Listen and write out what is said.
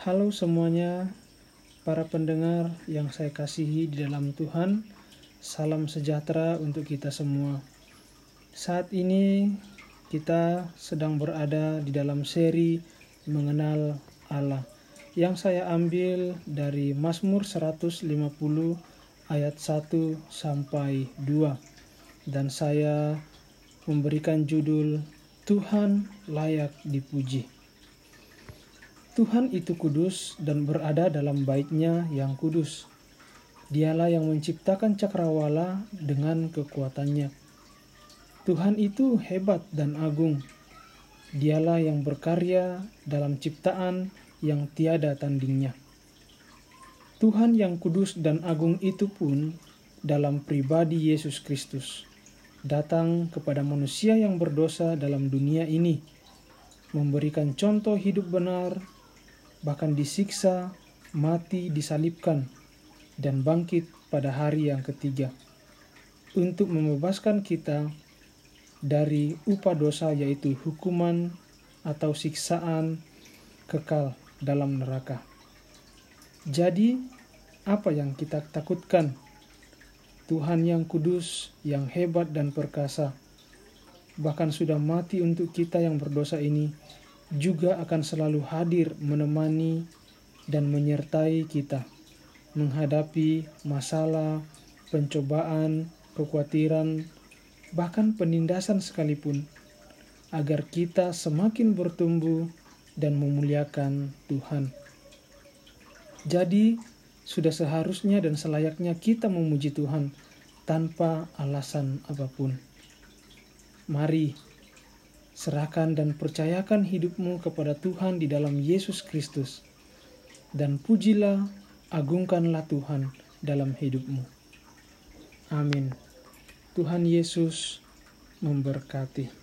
Halo semuanya, para pendengar yang saya kasihi di dalam Tuhan. Salam sejahtera untuk kita semua. Saat ini kita sedang berada di dalam seri mengenal Allah yang saya ambil dari Mazmur 150 ayat 1 sampai 2 dan saya memberikan judul Tuhan layak dipuji. Tuhan itu kudus dan berada dalam baitnya yang kudus. Dialah yang menciptakan cakrawala dengan kekuatannya. Tuhan itu hebat dan agung. Dialah yang berkarya dalam ciptaan yang tiada tandingnya. Tuhan yang kudus dan agung itu pun dalam pribadi Yesus Kristus datang kepada manusia yang berdosa dalam dunia ini, memberikan contoh hidup benar bahkan disiksa, mati, disalibkan, dan bangkit pada hari yang ketiga untuk membebaskan kita dari upah dosa yaitu hukuman atau siksaan kekal dalam neraka. Jadi, apa yang kita takutkan? Tuhan yang kudus, yang hebat dan perkasa, bahkan sudah mati untuk kita yang berdosa ini, juga akan selalu hadir menemani dan menyertai kita menghadapi masalah, pencobaan, kekhawatiran, bahkan penindasan sekalipun, agar kita semakin bertumbuh dan memuliakan Tuhan. Jadi, sudah seharusnya dan selayaknya kita memuji Tuhan tanpa alasan apa pun. Mari serahkan dan percayakan hidupmu kepada Tuhan di dalam Yesus Kristus, dan pujilah, agungkanlah Tuhan dalam hidupmu. Amin. Tuhan Yesus memberkati.